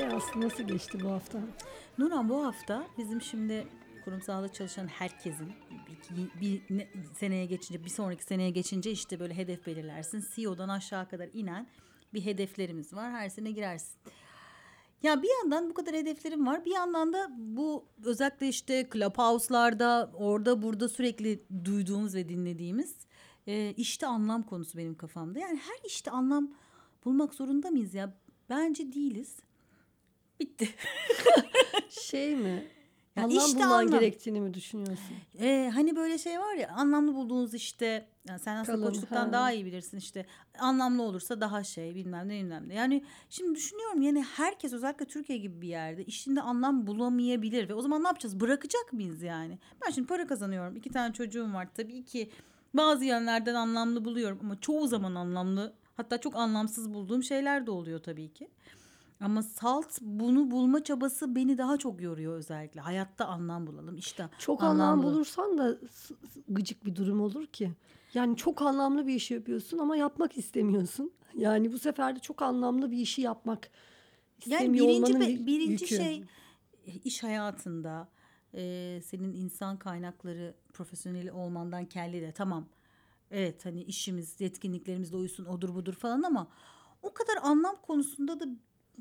E aslında nasıl geçti bu hafta? Nurhan bu hafta bizim şimdi kurumsalda çalışan herkesin bir, bir ne- seneye geçince bir sonraki seneye geçince işte böyle hedef belirlersin. CEO'dan aşağı kadar inen bir hedeflerimiz var. Her sene girersin. Ya bir yandan bu kadar hedeflerim var. Bir yandan da bu özellikle işte Clubhouse'larda orada burada sürekli duyduğumuz ve dinlediğimiz e, işte anlam konusu benim kafamda. Yani her işte anlam bulmak zorunda mıyız ya? Bence değiliz. Bitti. Şey mi? Ya anlam işte bulman anlam. gerektiğini mi düşünüyorsun? Ee, hani böyle şey var ya anlamlı bulduğunuz işte yani sen aslında Kalın, koçluktan ha. daha iyi bilirsin işte anlamlı olursa daha şey bilmem ne bilmem ne. Yani şimdi düşünüyorum yani herkes özellikle Türkiye gibi bir yerde işinde anlam bulamayabilir ve o zaman ne yapacağız bırakacak mıyız yani? Ben şimdi para kazanıyorum iki tane çocuğum var tabii ki bazı yönlerden anlamlı buluyorum ama çoğu zaman anlamlı hatta çok anlamsız bulduğum şeyler de oluyor tabii ki. Ama salt bunu bulma çabası beni daha çok yoruyor özellikle. Hayatta anlam bulalım işte. Çok anlam bulalım. bulursan da gıcık bir durum olur ki. Yani çok anlamlı bir iş yapıyorsun ama yapmak istemiyorsun. Yani bu sefer de çok anlamlı bir işi yapmak Yani istemiyor birinci olmanın birinci yükü. şey iş hayatında e, senin insan kaynakları profesyoneli olmandan kelli de tamam. Evet hani işimiz yetkinliklerimizle uysun odur budur falan ama o kadar anlam konusunda da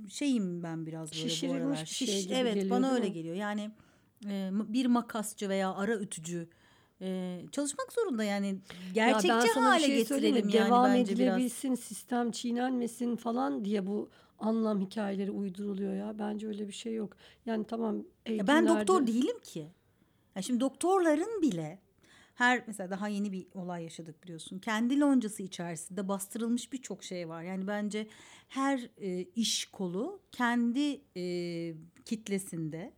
şeyim ben biraz böyle Şişirilmiş bu aralar. bir şey evet geliyor, bana öyle mi? geliyor. Yani e, bir makasçı veya ara ütücü e, çalışmak zorunda yani Ya gerçekçi bir hale şey getirelim yani Devam bence biraz. edilebilsin, sistem çiğnenmesin falan diye bu anlam hikayeleri uyduruluyor ya. Bence öyle bir şey yok. Yani tamam Ya ben doktor eğitimlerde- değilim ki. Ya şimdi doktorların bile her mesela daha yeni bir olay yaşadık biliyorsun. Kendi loncası içerisinde bastırılmış birçok şey var. Yani bence her e, iş kolu kendi e, kitlesinde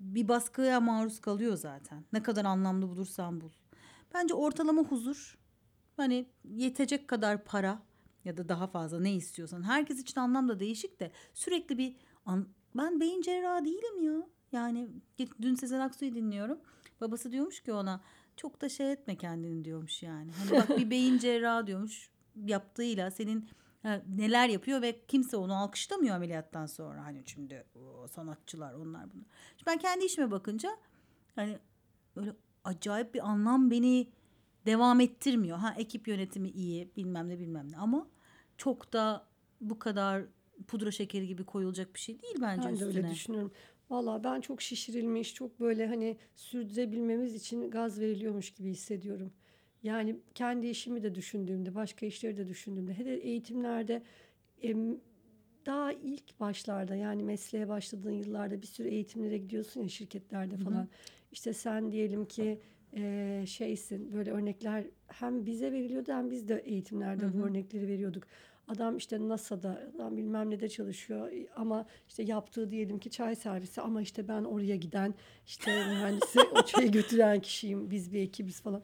bir baskıya maruz kalıyor zaten. Ne kadar anlamlı bulursan bul. Bence ortalama huzur hani yetecek kadar para ya da daha fazla ne istiyorsan. Herkes için anlam değişik de sürekli bir an- ben beyin cerrahı değilim ya. Yani dün Sezen Aksu'yu dinliyorum. Babası diyormuş ki ona çok da şey etme kendini diyormuş yani. Hani bak bir beyin cerrahı diyormuş yaptığıyla senin neler yapıyor ve kimse onu alkışlamıyor ameliyattan sonra. Hani şimdi o sanatçılar onlar bunlar. Şimdi ben kendi işime bakınca hani böyle acayip bir anlam beni devam ettirmiyor. Ha ekip yönetimi iyi bilmem ne bilmem ne ama çok da bu kadar pudra şekeri gibi koyulacak bir şey değil bence Ben de üstüne. öyle düşünüyorum. Valla ben çok şişirilmiş, çok böyle hani sürdürebilmemiz için gaz veriliyormuş gibi hissediyorum. Yani kendi işimi de düşündüğümde, başka işleri de düşündüğümde, hele eğitimlerde daha ilk başlarda yani mesleğe başladığın yıllarda bir sürü eğitimlere gidiyorsun ya şirketlerde falan. İşte sen diyelim ki şeysin böyle örnekler hem bize veriliyordu hem biz de eğitimlerde bu örnekleri veriyorduk. Adam işte NASA'da adam bilmem ne de çalışıyor ama işte yaptığı diyelim ki çay servisi ama işte ben oraya giden işte mühendisi o çayı götüren kişiyim biz bir ekibiz falan.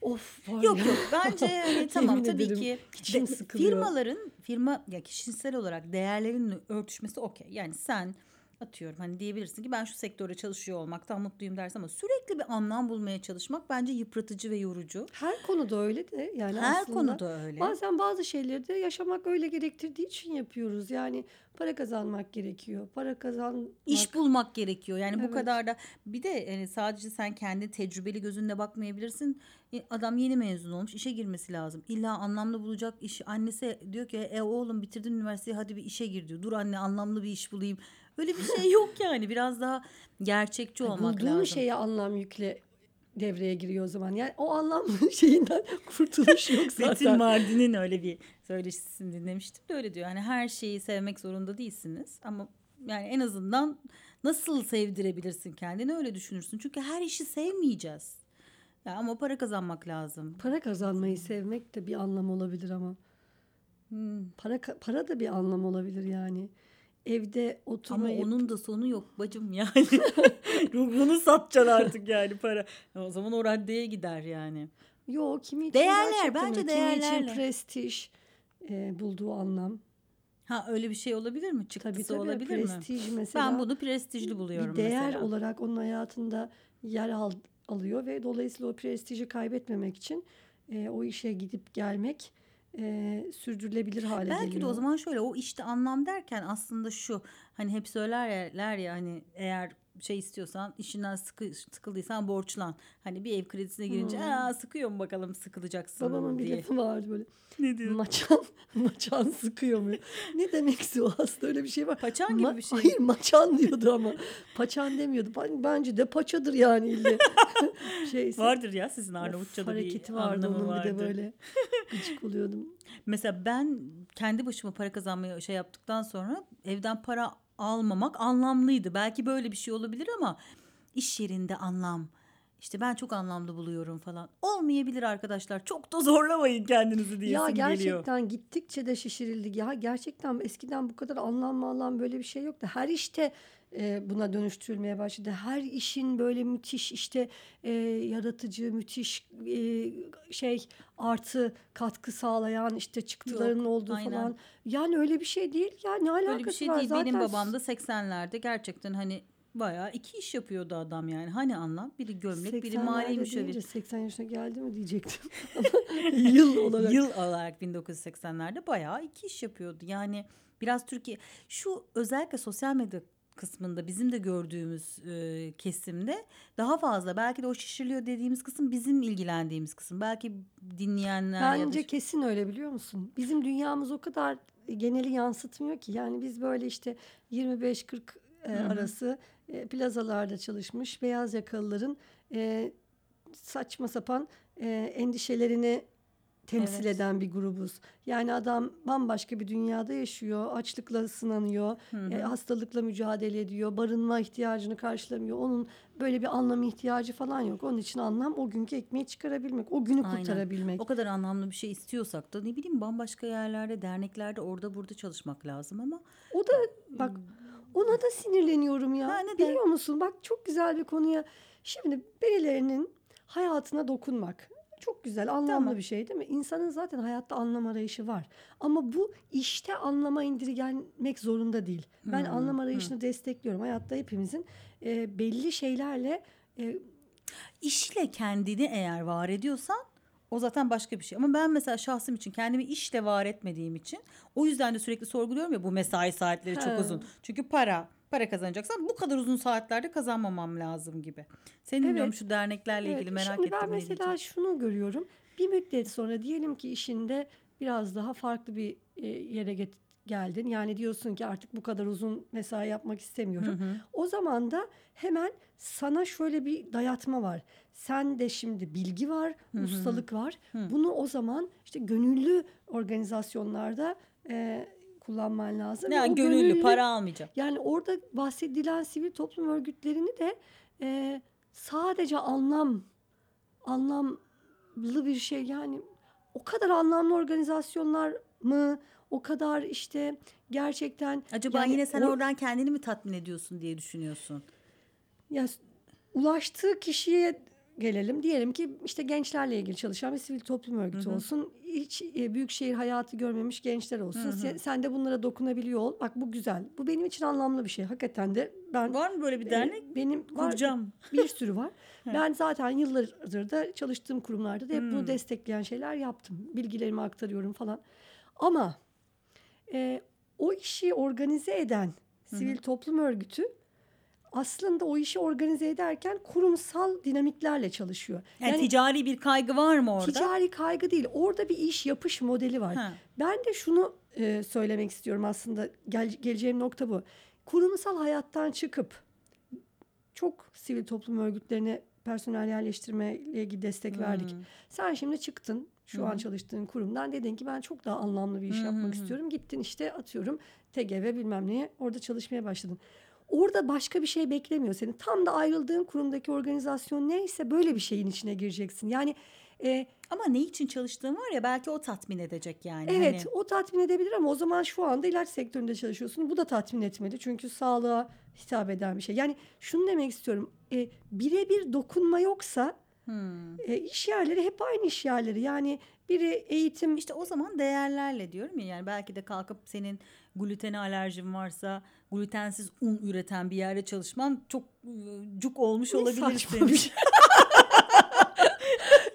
Of var Yok ya. yok bence hani tamam tabii ederim ki de- sıkılıyor. firmaların firma ya kişisel olarak değerlerin örtüşmesi okey. Yani sen atıyorum hani diyebilirsin ki ben şu sektörde çalışıyor olmaktan mutluyum dersin ama sürekli bir anlam bulmaya çalışmak bence yıpratıcı ve yorucu. Her konuda öyle de yani Her aslında konuda öyle. Bazen bazı şeyleri de yaşamak öyle gerektirdiği için yapıyoruz. Yani para kazanmak gerekiyor. Para kazanmak İş bulmak gerekiyor. Yani bu Evet. kadar da bir de yani sadece sen kendi tecrübeli gözünle bakmayabilirsin. E, Adam yeni mezun olmuş, işe girmesi lazım. İlla anlamlı bulacak iş. Annesi diyor ki e oğlum bitirdin üniversiteyi hadi bir işe gir diyor. Dur anne anlamlı bir iş bulayım. Öyle bir şey yok yani. Biraz daha gerçekçi olmak bulduğun lazım. şeye anlam yükle devreye giriyor o zaman. Yani o anlam şeyinden kurtuluş yok zaten. Mardin'in öyle bir söyleşisini dinlemiştim de öyle diyor. Yani her şeyi sevmek zorunda değilsiniz ama yani en azından nasıl sevdirebilirsin kendini öyle düşünürsün. Çünkü her işi sevmeyeceğiz. Ya ama para kazanmak lazım. Para kazanmayı sevmek de bir anlam olabilir ama. Hmm. Para para da bir anlam olabilir yani. Evde Ama oturmayıp onun da sonu yok bacım yani. Ruhunu satacaksın artık yani para. O zaman o raddeye gider yani. Yok kimi için Değerler, bence öyle. Kimi için değerlerle. prestij e, bulduğu anlam. Ha öyle bir şey olabilir mi? Çıktısı Tabii tabii olabilir mi? prestij mesela. Ben bunu prestijli buluyorum bir değer mesela. olarak onun hayatında yer al, alıyor ve dolayısıyla o prestiji kaybetmemek için e, o işe gidip gelmek e, sürdürülebilir hale Belki geliyor. de o zaman şöyle o işte anlam derken aslında şu hani hep söylerler ya hani eğer şey istiyorsan işinden sıkı, sıkıldıysan borçlan. Hani bir ev kredisine girince Hmm. Aa, sıkıyor mu bakalım sıkılacaksın Babamın bir diye. lafı vardı böyle. Ne diyor? Maçan, maçan sıkıyor mu? Ne demekse o aslında öyle bir şey var. Paçan gibi Ma- bir şey. Hayır maçan diyordu ama. Paçan demiyordu. Ben, bence de paçadır yani ille. Şeyse, Vardır ya sizin Arnavutça'da bir hareketi vardı anlamı onun vardır. bir de böyle. Gıcık oluyordum. Mesela ben kendi başıma para kazanmaya şey yaptıktan sonra evden para almamak anlamlıydı. Belki böyle bir şey olabilir ama iş yerinde anlam. İşte ben çok anlamlı buluyorum falan. Olmayabilir arkadaşlar. Çok da zorlamayın kendinizi diyesim Ya geliyor. gerçekten gittikçe de şişirildik. Ya gerçekten eskiden bu kadar anlam anlam böyle bir şey yoktu. Her işte e, buna dönüştürülmeye başladı. Her işin böyle müthiş işte e, yaratıcı, müthiş e, şey artı katkı sağlayan işte çıktıların olduğu aynen. falan. Yani öyle bir şey değil. Ya ne alakası Böyle bir şey var? değil. Benim Zaten babam da 80'lerde gerçekten hani bayağı iki iş yapıyordu adam yani. Hani anlam? Biri gömlek, biri mali 80'lerde müşavir. deyince 80 yaşına geldi mi diyecektim. Yıl olarak. Yıl olarak 1980'lerde bayağı iki iş yapıyordu. Yani biraz Türkiye şu özellikle sosyal medya kısmında bizim de gördüğümüz e, kesimde daha fazla belki de o şişiriliyor dediğimiz kısım bizim ilgilendiğimiz kısım. Belki dinleyenler ya da Bence kesin öyle biliyor musun? Bizim dünyamız o kadar geneli yansıtmıyor ki. Yani biz böyle işte 25-40 e, arası e, plazalarda çalışmış beyaz yakalıların e, saçma sapan e, endişelerini temsil Evet. eden bir grubuz. Yani adam bambaşka bir dünyada yaşıyor, açlıkla sınanıyor, Hı hı. e, hastalıkla mücadele ediyor, barınma ihtiyacını karşılamıyor. Onun böyle bir anlam ihtiyacı falan yok. Onun için anlam o günkü ekmeği çıkarabilmek, o günü Aynen. kurtarabilmek. o kadar anlamlı bir şey istiyorsak da ne bileyim bambaşka yerlerde, derneklerde orada burada çalışmak lazım ama O da bak ona da sinirleniyorum ya. Ha, neden? Biliyor musun? Bak çok güzel bir konuya. Şimdi birilerinin hayatına dokunmak çok güzel, anlamlı Tamam. bir şey değil mi? İnsanın zaten hayatta anlam arayışı var. Ama bu işte anlama indirgenmek zorunda değil. Ben Hmm, anlam arayışını destekliyorum. Hayatta hepimizin e, belli şeylerle e, işle kendini eğer var ediyorsan o zaten başka bir şey. Ama ben mesela şahsım için kendimi işle var etmediğim için o yüzden de sürekli sorguluyorum ya bu mesai saatleri çok uzun. Çünkü para para kazanacaksan bu kadar uzun saatlerde kazanmamam lazım gibi. Senin Evet. bilmiyorum şu derneklerle ilgili Evet, merak Şimdi ettim. ben mesela şunu görüyorum. Bir müddet sonra diyelim ki işinde biraz daha farklı bir e, yere get- geldin. Yani diyorsun ki artık bu kadar uzun mesai yapmak istemiyorum. Hı hı. O zaman da hemen sana şöyle bir dayatma var. Sen de şimdi bilgi var, Hı hı. ustalık var. Hı. Bunu o zaman işte gönüllü organizasyonlarda e, kullanman lazım. Yani o gönüllü para almayacağım. yani orada bahsedilen sivil toplum örgütlerini de e, sadece anlam anlamlı bir şey yani o kadar anlamlı organizasyonlar mı? O kadar işte gerçekten Acaba yani yine sen o- oradan kendini mi tatmin ediyorsun diye düşünüyorsun. ya ulaştığı kişiye gelelim. Diyelim ki işte gençlerle ilgili çalışan bir sivil toplum örgütü Hı hı. olsun. Hiç e, büyükşehir hayatı görmemiş gençler olsun. Hı hı. Sen, sen de bunlara dokunabiliyor ol. Bak bu güzel. Bu benim için anlamlı bir şey. Hakikaten de ben Var mı böyle bir e, dernek? benim var Kuracağım. bir sürü var. Ben zaten yıllardır da çalıştığım kurumlarda da hep Hmm. bunu destekleyen şeyler yaptım. Bilgilerimi aktarıyorum falan. Ama e, o işi organize eden sivil toplum örgütü aslında o işi organize ederken kurumsal dinamiklerle çalışıyor. Yani, ticari bir kaygı var mı orada? ticari kaygı değil. Orada bir iş yapış modeli var. Ha. Ben de şunu e, söylemek istiyorum aslında gel, geleceğim nokta bu. Kurumsal hayattan çıkıp çok sivil toplum örgütlerine personel yerleştirme ile ilgili destek verdik. Hmm. Sen şimdi çıktın şu Hı an çalıştığın kurumdan dedin ki ben çok daha anlamlı bir iş hı yapmak istiyorum. Gittin işte atıyorum TGV bilmem neye orada çalışmaya başladın. Orada başka bir şey beklemiyor seni. Tam da ayrıldığın kurumdaki organizasyon neyse böyle bir şeyin içine gireceksin. Yani e, Ama ne için çalıştığın var ya belki o tatmin edecek yani. Evet Hani- o tatmin edebilir ama o zaman şu anda ilaç sektöründe çalışıyorsun. Bu da tatmin etmedi. Çünkü sağlığa hitap eden bir şey. Yani şunu demek istiyorum. E, birebir dokunma yoksa Hmm. e, iş yerleri hep aynı iş yerleri. Yani biri eğitim İşte o zaman değerlerle diyorum ya yani belki de kalkıp senin glutene alerjim varsa glutensiz un üreten bir yerde çalışman çok cuk olmuş Ne olabilir senin.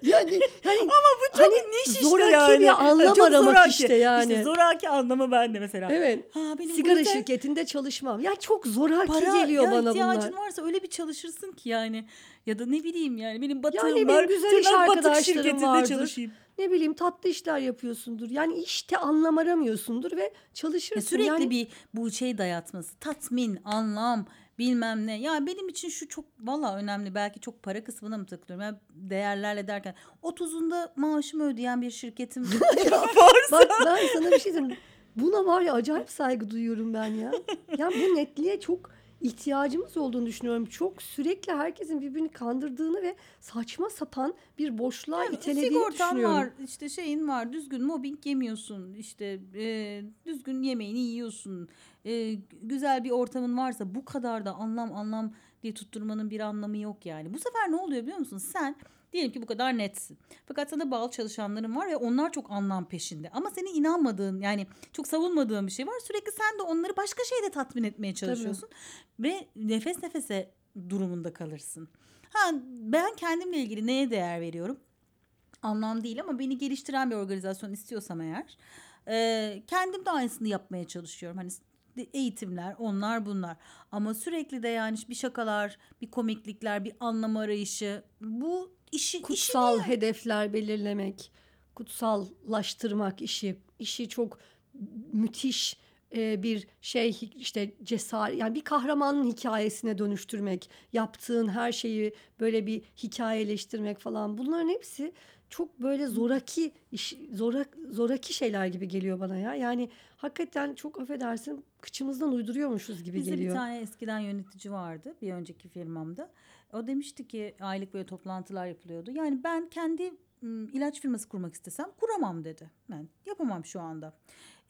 yani hani Ama bu çok Hani niş işte zoraki yani. bir anlam Çok aramak zoraki. işte yani. İşte zoraki anlamı bende mesela. evet. Ha, benim Sigara gluten- şirketinde çalışmam. Ya çok zoraki para geliyor ya bana ihtiyacın bunlar. varsa öyle bir çalışırsın ki yani ya da ne bileyim yani benim batığım Yani benim var güzel iş batık şirketinde vardır. çalışayım. Ne bileyim tatlı işler yapıyorsundur. Yani işte anlam aramıyorsundur ve Ya çalışırsın. sürekli yani, bir bu şey dayatması tatmin anlam bilmem ne. Ya benim için şu çok valla önemli. Belki çok para kısmına mı takılıyorum? Yani değerlerle derken 30'unda maaşımı ödeyen bir şirketim Bak ben sana bir şey söyleyeyim. Buna var ya acayip saygı duyuyorum ben ya. Ya bu netliğe çok ihtiyacımız olduğunu düşünüyorum. Çok sürekli herkesin birbirini kandırdığını ve saçma sapan bir boşluğa itelediğini sigortan düşünüyorum. var işte şeyin var düzgün mobbing yemiyorsun işte e, düzgün yemeğini yiyorsun e, güzel bir ortamın varsa bu kadar da anlam anlam diye tutturmanın bir anlamı yok yani. Bu sefer ne oluyor biliyor musun? Sen diyelim ki bu kadar netsin. Fakat sana bağlı çalışanların var ve onlar çok anlam peşinde. Ama senin inanmadığın yani çok savunmadığın bir şey var. Sürekli sen de onları başka şeyle tatmin etmeye çalışıyorsun. Ve nefes nefese durumunda kalırsın. Ha ben kendimle ilgili neye değer veriyorum? Anlam değil ama beni geliştiren bir organizasyon istiyorsam eğer e, kendim de aynısını yapmaya çalışıyorum. Hani eğitimler onlar bunlar. Ama sürekli de yani bir şakalar bir komiklikler bir anlam arayışı bu işi kutsal hedefler belirlemek, kutsallaştırmak işi, işi çok müthiş e, bir şey işte cesaret yani bir kahramanın hikayesine dönüştürmek, yaptığın her şeyi böyle bir hikayeleştirmek falan. Bunların hepsi çok böyle zoraki iş, zorak, zoraki şeyler gibi geliyor bana ya. Yani hakikaten çok affedersin kıçımızdan uyduruyormuşuz gibi Bizde geliyor. bir tane eskiden yönetici vardı bir önceki firmamda. O demişti ki aylık böyle toplantılar yapılıyordu. Yani ben kendi ilaç firması kurmak istesem kuramam dedi. Ben yapamam şu anda.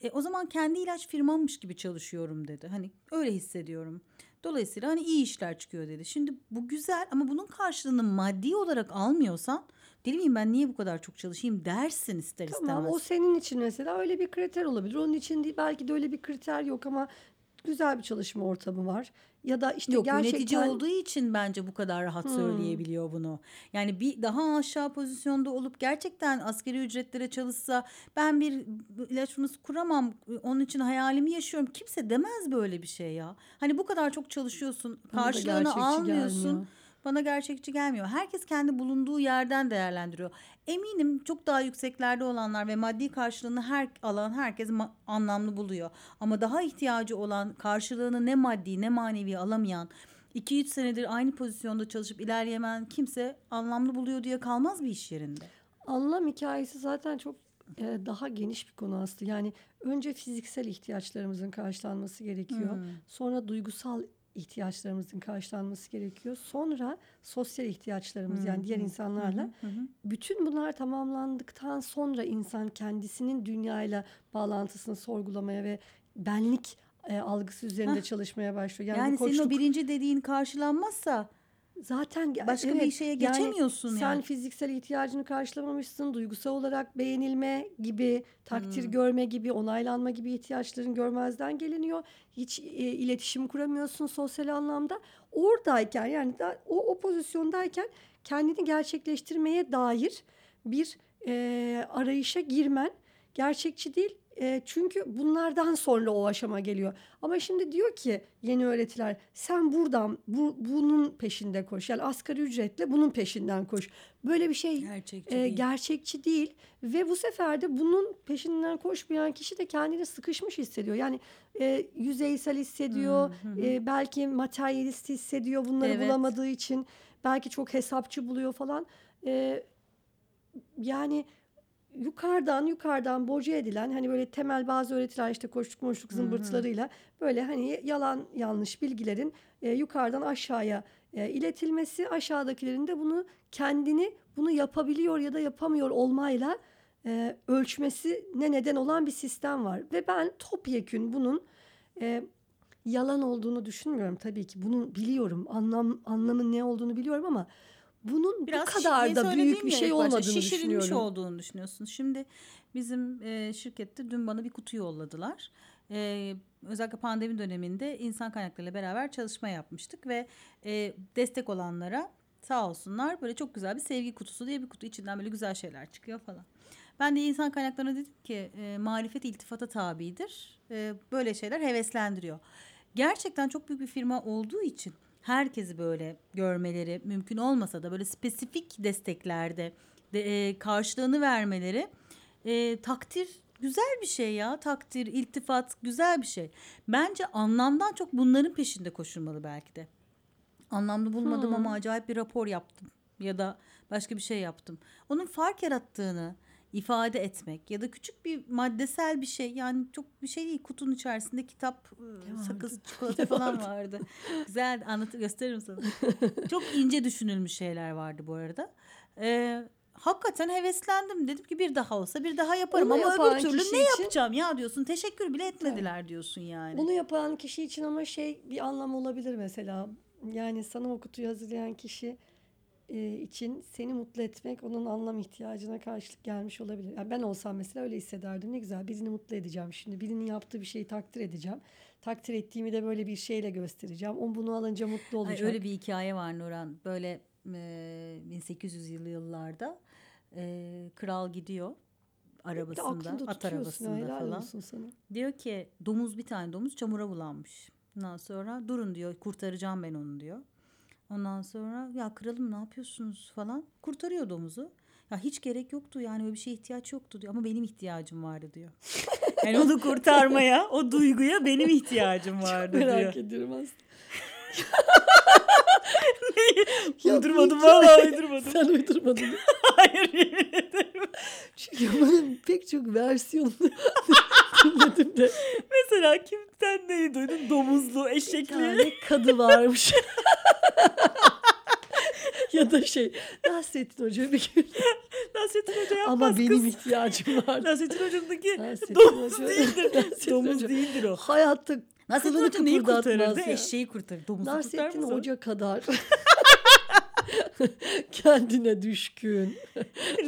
E, o zaman kendi ilaç firmammış gibi çalışıyorum dedi. Hani öyle hissediyorum. Dolayısıyla hani iyi işler çıkıyor dedi. Şimdi bu güzel ama bunun karşılığını maddi olarak almıyorsan deli miyim ben niye bu kadar çok çalışayım dersin ister Tamam istemez. o senin için mesela öyle bir kriter olabilir. Onun için değil, belki de öyle bir kriter yok ama güzel bir çalışma ortamı var. Ya da işte Yok gerçekten yönetici olduğu için bence bu kadar rahat Hmm. söyleyebiliyor bunu. Yani bir daha aşağı pozisyonda olup gerçekten askeri ücretlere çalışsa ben bir ilaç firması kuramam onun için hayalimi yaşıyorum. Kimse demez böyle bir şey ya. Hani bu kadar çok çalışıyorsun karşılığını almıyorsun. gelmiyor. Bana gerçekçi gelmiyor. Herkes kendi bulunduğu yerden değerlendiriyor. Eminim çok daha yükseklerde olanlar ve maddi karşılığını her alan herkes anlamlı buluyor. Ama daha ihtiyacı olan karşılığını ne maddi ne manevi alamayan 2-3 senedir aynı pozisyonda çalışıp ilerleyemeyen kimse anlamlı buluyor diye kalmaz bir iş yerinde. Anlam hikayesi zaten çok e, daha geniş bir konu aslında. Yani önce fiziksel ihtiyaçlarımızın karşılanması gerekiyor. Hmm. Sonra duygusal ihtiyaçlarımızın karşılanması gerekiyor. Sonra sosyal ihtiyaçlarımız yani diğer insanlarla. Hı hı. Bütün bunlar tamamlandıktan sonra insan kendisinin dünyayla bağlantısını sorgulamaya ve benlik e, algısı üzerinde Hah. çalışmaya başlıyor. Yani, Yani, bu senin o koçluk birinci dediğin karşılanmazsa zaten başka bir evet, şeye yani geçemiyorsun Sen yani. fiziksel ihtiyacını karşılamamışsın, duygusal olarak beğenilme gibi, takdir Hmm. görme gibi, onaylanma gibi ihtiyaçların görmezden geliniyor. Hiç e, iletişim kuramıyorsun sosyal anlamda. Oradayken yani da, o, o pozisyondayken kendini gerçekleştirmeye dair bir e, arayışa girmen gerçekçi değil. E, çünkü bunlardan sonra o aşama geliyor. Ama şimdi diyor ki yeni öğretiler sen buradan bu, bunun peşinde koş. Yani asgari ücretle bunun peşinden koş. Böyle bir şey Gerçekçi e, değil. gerçekçi değil ve bu sefer de bunun peşinden koşmayan kişi de kendini sıkışmış hissediyor. Yani e, yüzeysel hissediyor, Hı, hı hı. belki materyalist hissediyor bunları Evet. bulamadığı için, belki çok hesapçı buluyor falan. E, yani yukarıdan yukarıdan boca edilen hani böyle temel bazı öğretiler işte koştuk moşluk Hı hı. zımbırtılarıyla böyle hani yalan yanlış bilgilerin e, yukarıdan aşağıya e, iletilmesi aşağıdakilerin de bunu kendini bunu yapabiliyor ya da yapamıyor olmayla e, ölçmesine neden olan bir sistem var. Ve ben topyekün bunun e, yalan olduğunu düşünmüyorum tabii ki. Bunu biliyorum. Anlam anlamın ne olduğunu biliyorum ama bunun Biraz bu kadar da büyük bir şey ilk başta, olmadığını şişirilmiş olduğunu düşünüyorsun. Şimdi bizim e, şirkette dün bana bir kutu yolladılar. e, özellikle pandemi döneminde insan kaynaklarıyla beraber çalışma yapmıştık ve e, destek olanlara sağ olsunlar böyle çok güzel bir sevgi kutusu diye bir kutu içinden böyle güzel şeyler çıkıyor falan. Ben de insan kaynaklarına dedim ki e, marifet iltifata tabidir. E, böyle şeyler heveslendiriyor. Gerçekten çok büyük bir firma olduğu için herkesi böyle görmeleri mümkün olmasa da böyle spesifik desteklerde de, e, karşılığını vermeleri e, takdir güzel bir şey ya. Takdir, iltifat güzel bir şey. Bence anlamdan çok bunların peşinde koşulmalı belki de. Anlamlı bulmadım Hmm. ama acayip bir rapor yaptım ya da başka bir şey yaptım. Onun fark yarattığını ifade etmek ya da küçük bir maddesel bir şey yani çok bir şey değil kutunun içerisinde kitap, Ne sakız, vardı? çikolata Ne falan vardı. Güzel anlat gösteririm sana. çok ince düşünülmüş şeyler vardı bu arada. Ee, hakikaten heveslendim. Dedim ki bir daha olsa bir daha yaparım Onu ama öbür türlü ne için- yapacağım ya diyorsun. Teşekkür bile etmediler diyorsun yani. Bunu yapan kişi için ama şey bir anlam olabilir mesela. Yani sana o kutuyu hazırlayan kişi için seni mutlu etmek onun anlam ihtiyacına karşılık gelmiş olabilir. Yani ben olsam mesela öyle hissederdim. Ne güzel birini mutlu edeceğim şimdi. Birinin yaptığı bir şeyi takdir edeceğim. Takdir ettiğimi de böyle bir şeyle göstereceğim. O bunu alınca mutlu Ay, olacak. öyle bir hikaye var Nurhan. Böyle e, 1800'lü yıllarda e, kral gidiyor arabasında, at arabasında helal falan. olsun sana. Diyor ki domuz bir tane domuz çamura bulanmış. Ondan sonra durun diyor kurtaracağım ben onu diyor. Ondan sonra ya kralım ne yapıyorsunuz falan kurtarıyor domuzu. Ya hiç gerek yoktu yani öyle bir şeye ihtiyaç yoktu diyor ama benim ihtiyacım vardı diyor. Yani onu kurtarmaya, o duyguya benim ihtiyacım vardı diyor. Merak ediyorum aslında. Uydurmadım Ya, vallahi uydurmadım. Sen uydurmadın. Hayır yemin ederim. Çünkü bunun pek çok versiyonunu dinledim de. Mesela kimden neyi duydun? Domuzlu, Bir eşekli. tane kadı varmış. Ya da şey Nasrettin Hoca bir gün Nasrettin Hoca yapmaz ama benim kız. ihtiyacım var. Nasrettin Hoca'daki Nasrettin domuz Hoca- değildir. Nasrettin domuz Hoca değildir o. Hayatta Nasrettin Hoca neyi kurtarırdı? ya. Eşeği kurtarır. Domuzu Nasrettin kurtarmaz. Hoca kadar kendine düşkün.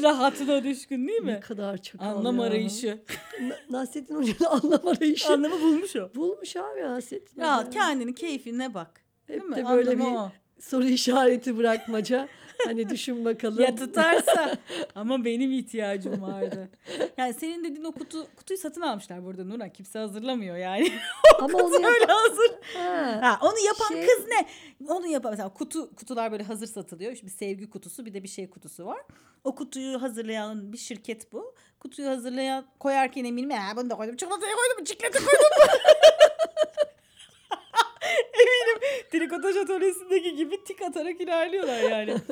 Rahatına düşkün değil Ne mi? kadar çakal Anlam ya. arayışı. Na- Nasrettin Hoca'nın anlam arayışı. Anlamı bulmuş o. Bulmuş abi Nasrettin Ya kendini keyfine bak. Değil Hep mi? de böyle Anlamı bir o. soru işareti bırakmaca. Hani düşün bakalım. Ya tutarsa ama benim ihtiyacım vardı. Yani senin dediğin o kutu kutuyu satın almışlar burada Nurhan. Kimse hazırlamıyor yani. Ama onu Öyle yapan... hazır. Ha. Ha, onu yapan Şey- kız ne? Onu yapan mesela kutu kutular böyle hazır satılıyor. İşte bir sevgi kutusu bir de bir şey kutusu var. O kutuyu hazırlayan bir şirket bu. Kutuyu hazırlayan koyarken eminim ya bunu da koydum. Çikolatayı koydum. Çikolata koydum. trikotaj atölyesindeki gibi tik atarak ilerliyorlar yani.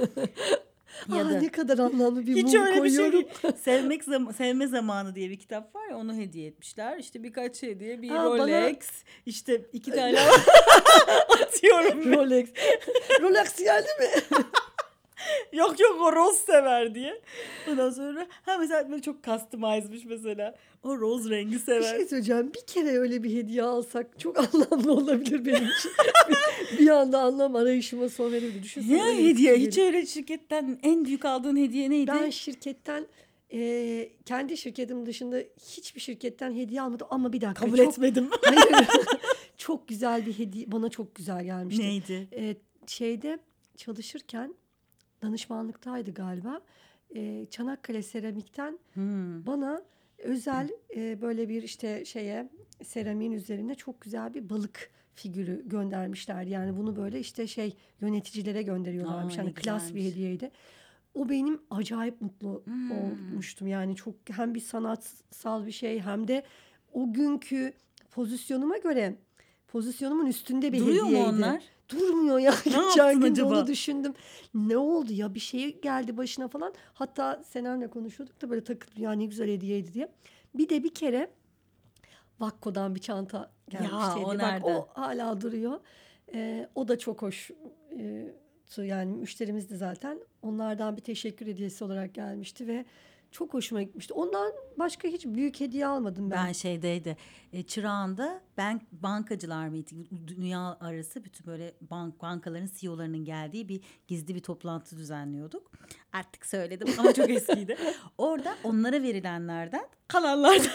Ya da ne kadar anlamlı bir hiç mum öyle bir şey koyuyorum. Sevmek zam- sevme zamanı diye bir kitap var ya onu hediye etmişler. İşte birkaç hediye bir Aa, bana- Rolex işte iki tane atıyorum. Rolex. Rolex geldi mi? Yok yok o roz sever diye. Ondan sonra ha mesela böyle çok customize'mış mesela. O roz rengi Bir sever. şey söyleyeceğim. Bir kere öyle bir hediye alsak çok anlamlı olabilir benim için. bir, bir anda anlam arayışıma son verebilir. Düşünsene. Ne hediye Hiç öyle şirketten en büyük aldığın hediye neydi? Ben şirketten e, kendi şirketim dışında hiçbir şirketten hediye almadım ama bir dakika. kabul çok, etmedim. Hayır. çok güzel bir hediye bana çok güzel gelmişti. Neydi? E, şeyde çalışırken danışmanlıktaydı galiba. E, Çanakkale Seramik'ten Hmm. bana özel e, böyle bir işte şeye seramiğin üzerine çok güzel bir balık figürü göndermişler. Yani bunu böyle işte şey yöneticilere gönderiyorlarmış. Aa, hani klas bir hediyeydi. O benim acayip mutlu Hmm. olmuştum. Yani çok hem bir sanatsal bir şey hem de o günkü pozisyonuma göre pozisyonumun üstünde bir Duruyor mu hediyeydi. onlar? Durmuyor ya. Ne Geçen gün acaba? onu düşündüm. Ne oldu ya bir şey geldi başına falan. Hatta Senem'le konuşuyorduk da böyle takıp ya ne güzel hediyeydi diye. Bir de bir kere Vakko'dan bir çanta gelmişti. o hediye. Bak, o hala duruyor. Ee, o da çok hoş. Ee, yani müşterimiz de zaten onlardan bir teşekkür hediyesi olarak gelmişti ve çok hoşuma gitmişti. Ondan başka hiç büyük hediye almadım ben. Ben şeydeydi. E, Çırağan'da ben bankacılar meeting dünya arası bütün böyle bank bankaların CEO'larının geldiği bir gizli bir toplantı düzenliyorduk. Artık söyledim ama çok eskiydi. Orada onlara verilenlerden kalanlardan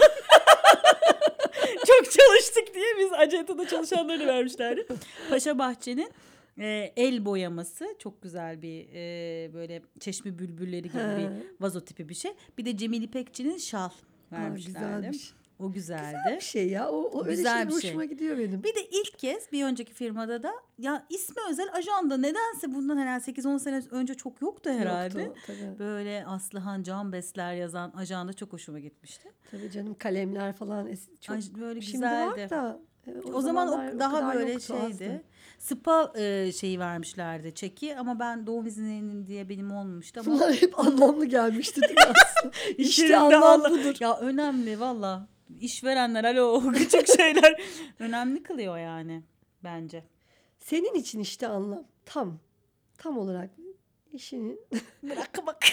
çok çalıştık diye biz acentada çalışanlarını vermişlerdi. Paşa Bahçe'nin e, el boyaması çok güzel bir e, böyle çeşme bülbülleri gibi He. bir vazo tipi bir şey. Bir de Cemil İpekçi'nin şal vermişlerdi. güzelmiş. O güzeldi. Bir şey ya. O, o öyle Güzel şeyler bir şey. hoşuma gidiyor benim. Bir de ilk kez bir önceki firmada da ya ismi özel ajanda nedense bundan herhalde 8-10 sene önce çok yoktu herhalde. Yoktu, tabii. Böyle Aslıhan Can Besler yazan ajanda çok hoşuma gitmişti. Tabii canım kalemler falan es- çok Ay, böyle şimdi güzeldi. var da e, O, zaman zamanlar o daha kadar böyle yoktu, şeydi. azdı. Spa e, şeyi vermişlerdi çeki ama ben doğum izninin diye benim olmamıştı ama Bunlar hep anlamlı gelmişti değil mi aslında? İş işte anlam budur. ya önemli valla. İşverenler alo küçük şeyler önemli kılıyor yani bence. Senin için işte anlam tam tam olarak işini Bırakmak.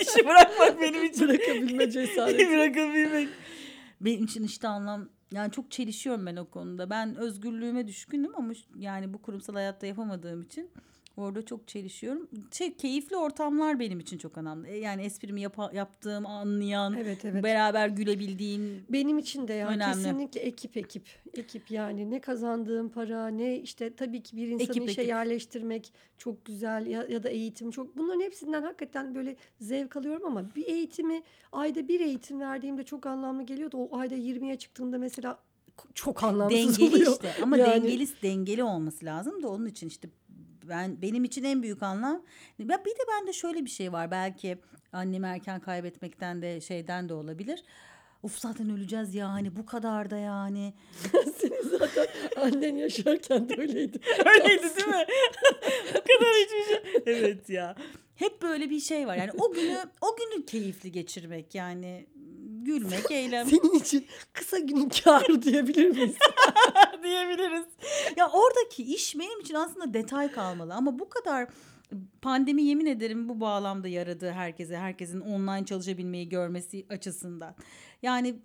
İşi bırakmak benim için. bırakabilme cesareti. Bırakabilmek. Benim için işte anlam yani çok çelişiyorum ben o konuda. Ben özgürlüğüme düşkünüm ama yani bu kurumsal hayatta yapamadığım için orada çok çelişiyorum. Şey keyifli ortamlar benim için çok önemli. E, Yani esprimi yapa- yaptığım, anlayan, Evet evet. beraber gülebildiğin Benim için de ya Önemli. kesinlikle ekip ekip. Ekip yani ne kazandığım para ne işte tabii ki bir insanı Ekip, işe ekip. yerleştirmek çok güzel ya, ya da eğitim çok bunların hepsinden hakikaten böyle zevk alıyorum ama bir eğitimi ayda bir eğitim verdiğimde çok anlamlı geliyordu. O ayda 20'ye çıktığında mesela çok anlamsız dengeli oluyor. işte ama Yani- dengeli dengeli olması lazım da onun için işte ben benim için en büyük anlam ya bir de bende şöyle bir şey var belki annemi erken kaybetmekten de şeyden de olabilir. Uf zaten öleceğiz yani bu kadar da yani. Senin zaten annen yaşarken de öyleydi. Öyleydi değil mi? o kadar hiçbir şey. Evet ya. Hep böyle bir şey var. Yani o günü o günü keyifli geçirmek yani gülmek, eğlenmek Senin için kısa günün kârı diyebilir miyiz? diyebiliriz. Ya oradaki iş benim için aslında detay kalmalı ama bu kadar pandemi yemin ederim bu bağlamda yaradı herkese. Herkesin online çalışabilmeyi görmesi açısından. Yani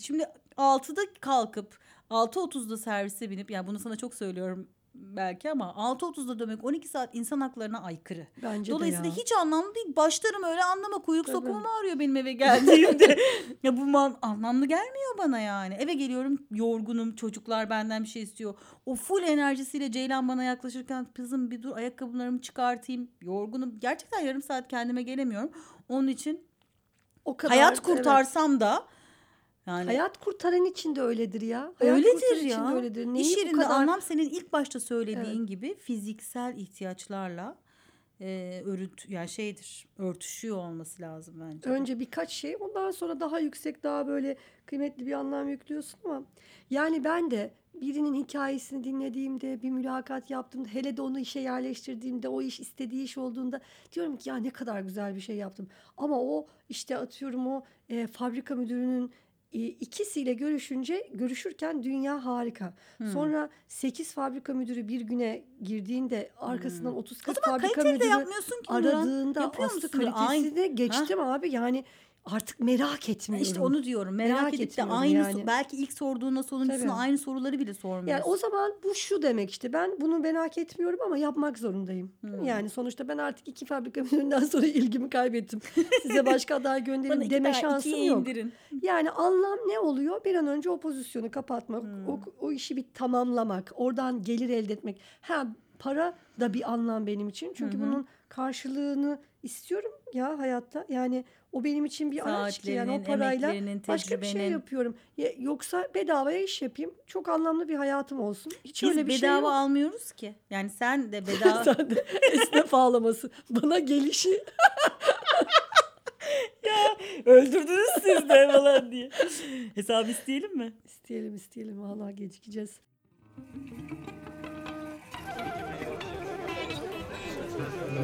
şimdi 6'da kalkıp 6.30'da servise binip yani bunu sana çok söylüyorum belki ama 6.30'da dönmek 12 saat insan haklarına aykırı. Bence Dolayısıyla hiç anlamlı değil. Başlarım öyle anlama kuyruk Tabii. sokumum ağrıyor benim eve geldiğimde. ya bu man- anlamlı gelmiyor bana yani. Eve geliyorum yorgunum çocuklar benden bir şey istiyor. O full enerjisiyle Ceylan bana yaklaşırken kızım bir dur ayakkabılarımı çıkartayım. Yorgunum. Gerçekten yarım saat kendime gelemiyorum. Onun için o kadar hayat evet. kurtarsam da yani Hayat kurtaran için de öyledir ya. Hayat Öyledir kurtaran için ya. de öyledir. Neyi İş yerinde kadar anlam senin ilk başta söylediğin gibi fiziksel ihtiyaçlarla e, örüt yani şeydir örtüşüyor olması lazım bence. önce birkaç şey ondan sonra daha yüksek daha böyle kıymetli bir anlam yüklüyorsun ama yani ben de birinin hikayesini dinlediğimde bir mülakat yaptığımda hele de onu işe yerleştirdiğimde o iş istediği iş olduğunda diyorum ki ya ne kadar güzel bir şey yaptım. Ama o işte atıyorum o e, fabrika müdürünün ikisiyle görüşünce görüşürken dünya harika. Hmm. Sonra 8 fabrika müdürü bir güne girdiğinde arkasından 30 Hmm. O 40 zaman fabrika müdürü aradığında Yapıyor aslı musun? Aynı- kalitesini geçtim abi yani artık merak etmiyorum. İşte onu diyorum. Merak, Merak edip de aynı yani. belki ilk sorduğunda sonuncusuna Tabii. aynı soruları bile sormuyorsun. yani o zaman bu şu demek işte ben bunu merak etmiyorum ama yapmak zorundayım. Hmm. Yani sonuçta ben artık iki fabrika müdüründen sonra ilgimi kaybettim. Size başka aday gönderin deme şansım yok. indirin. Yani anlam ne oluyor? Bir an önce o pozisyonu kapatmak, Hmm. o, o işi bir tamamlamak, oradan gelir elde etmek. Ha para da bir anlam benim için. Çünkü Hı hı. bunun karşılığını istiyorum ya hayatta. Yani o benim için bir araç ki yani o parayla başka bir şey yapıyorum. Ya- Yoksa bedavaya iş yapayım. Çok anlamlı bir hayatım olsun. Hiç Biz öyle bir bedava şey yok. almıyoruz ki. Yani sen de bedava Sen de esnaf ağlaması. Bana gelişi öldürdünüz siz de falan diye. Hesap isteyelim mi? isteyelim isteyelim. Vallahi gecikeceğiz.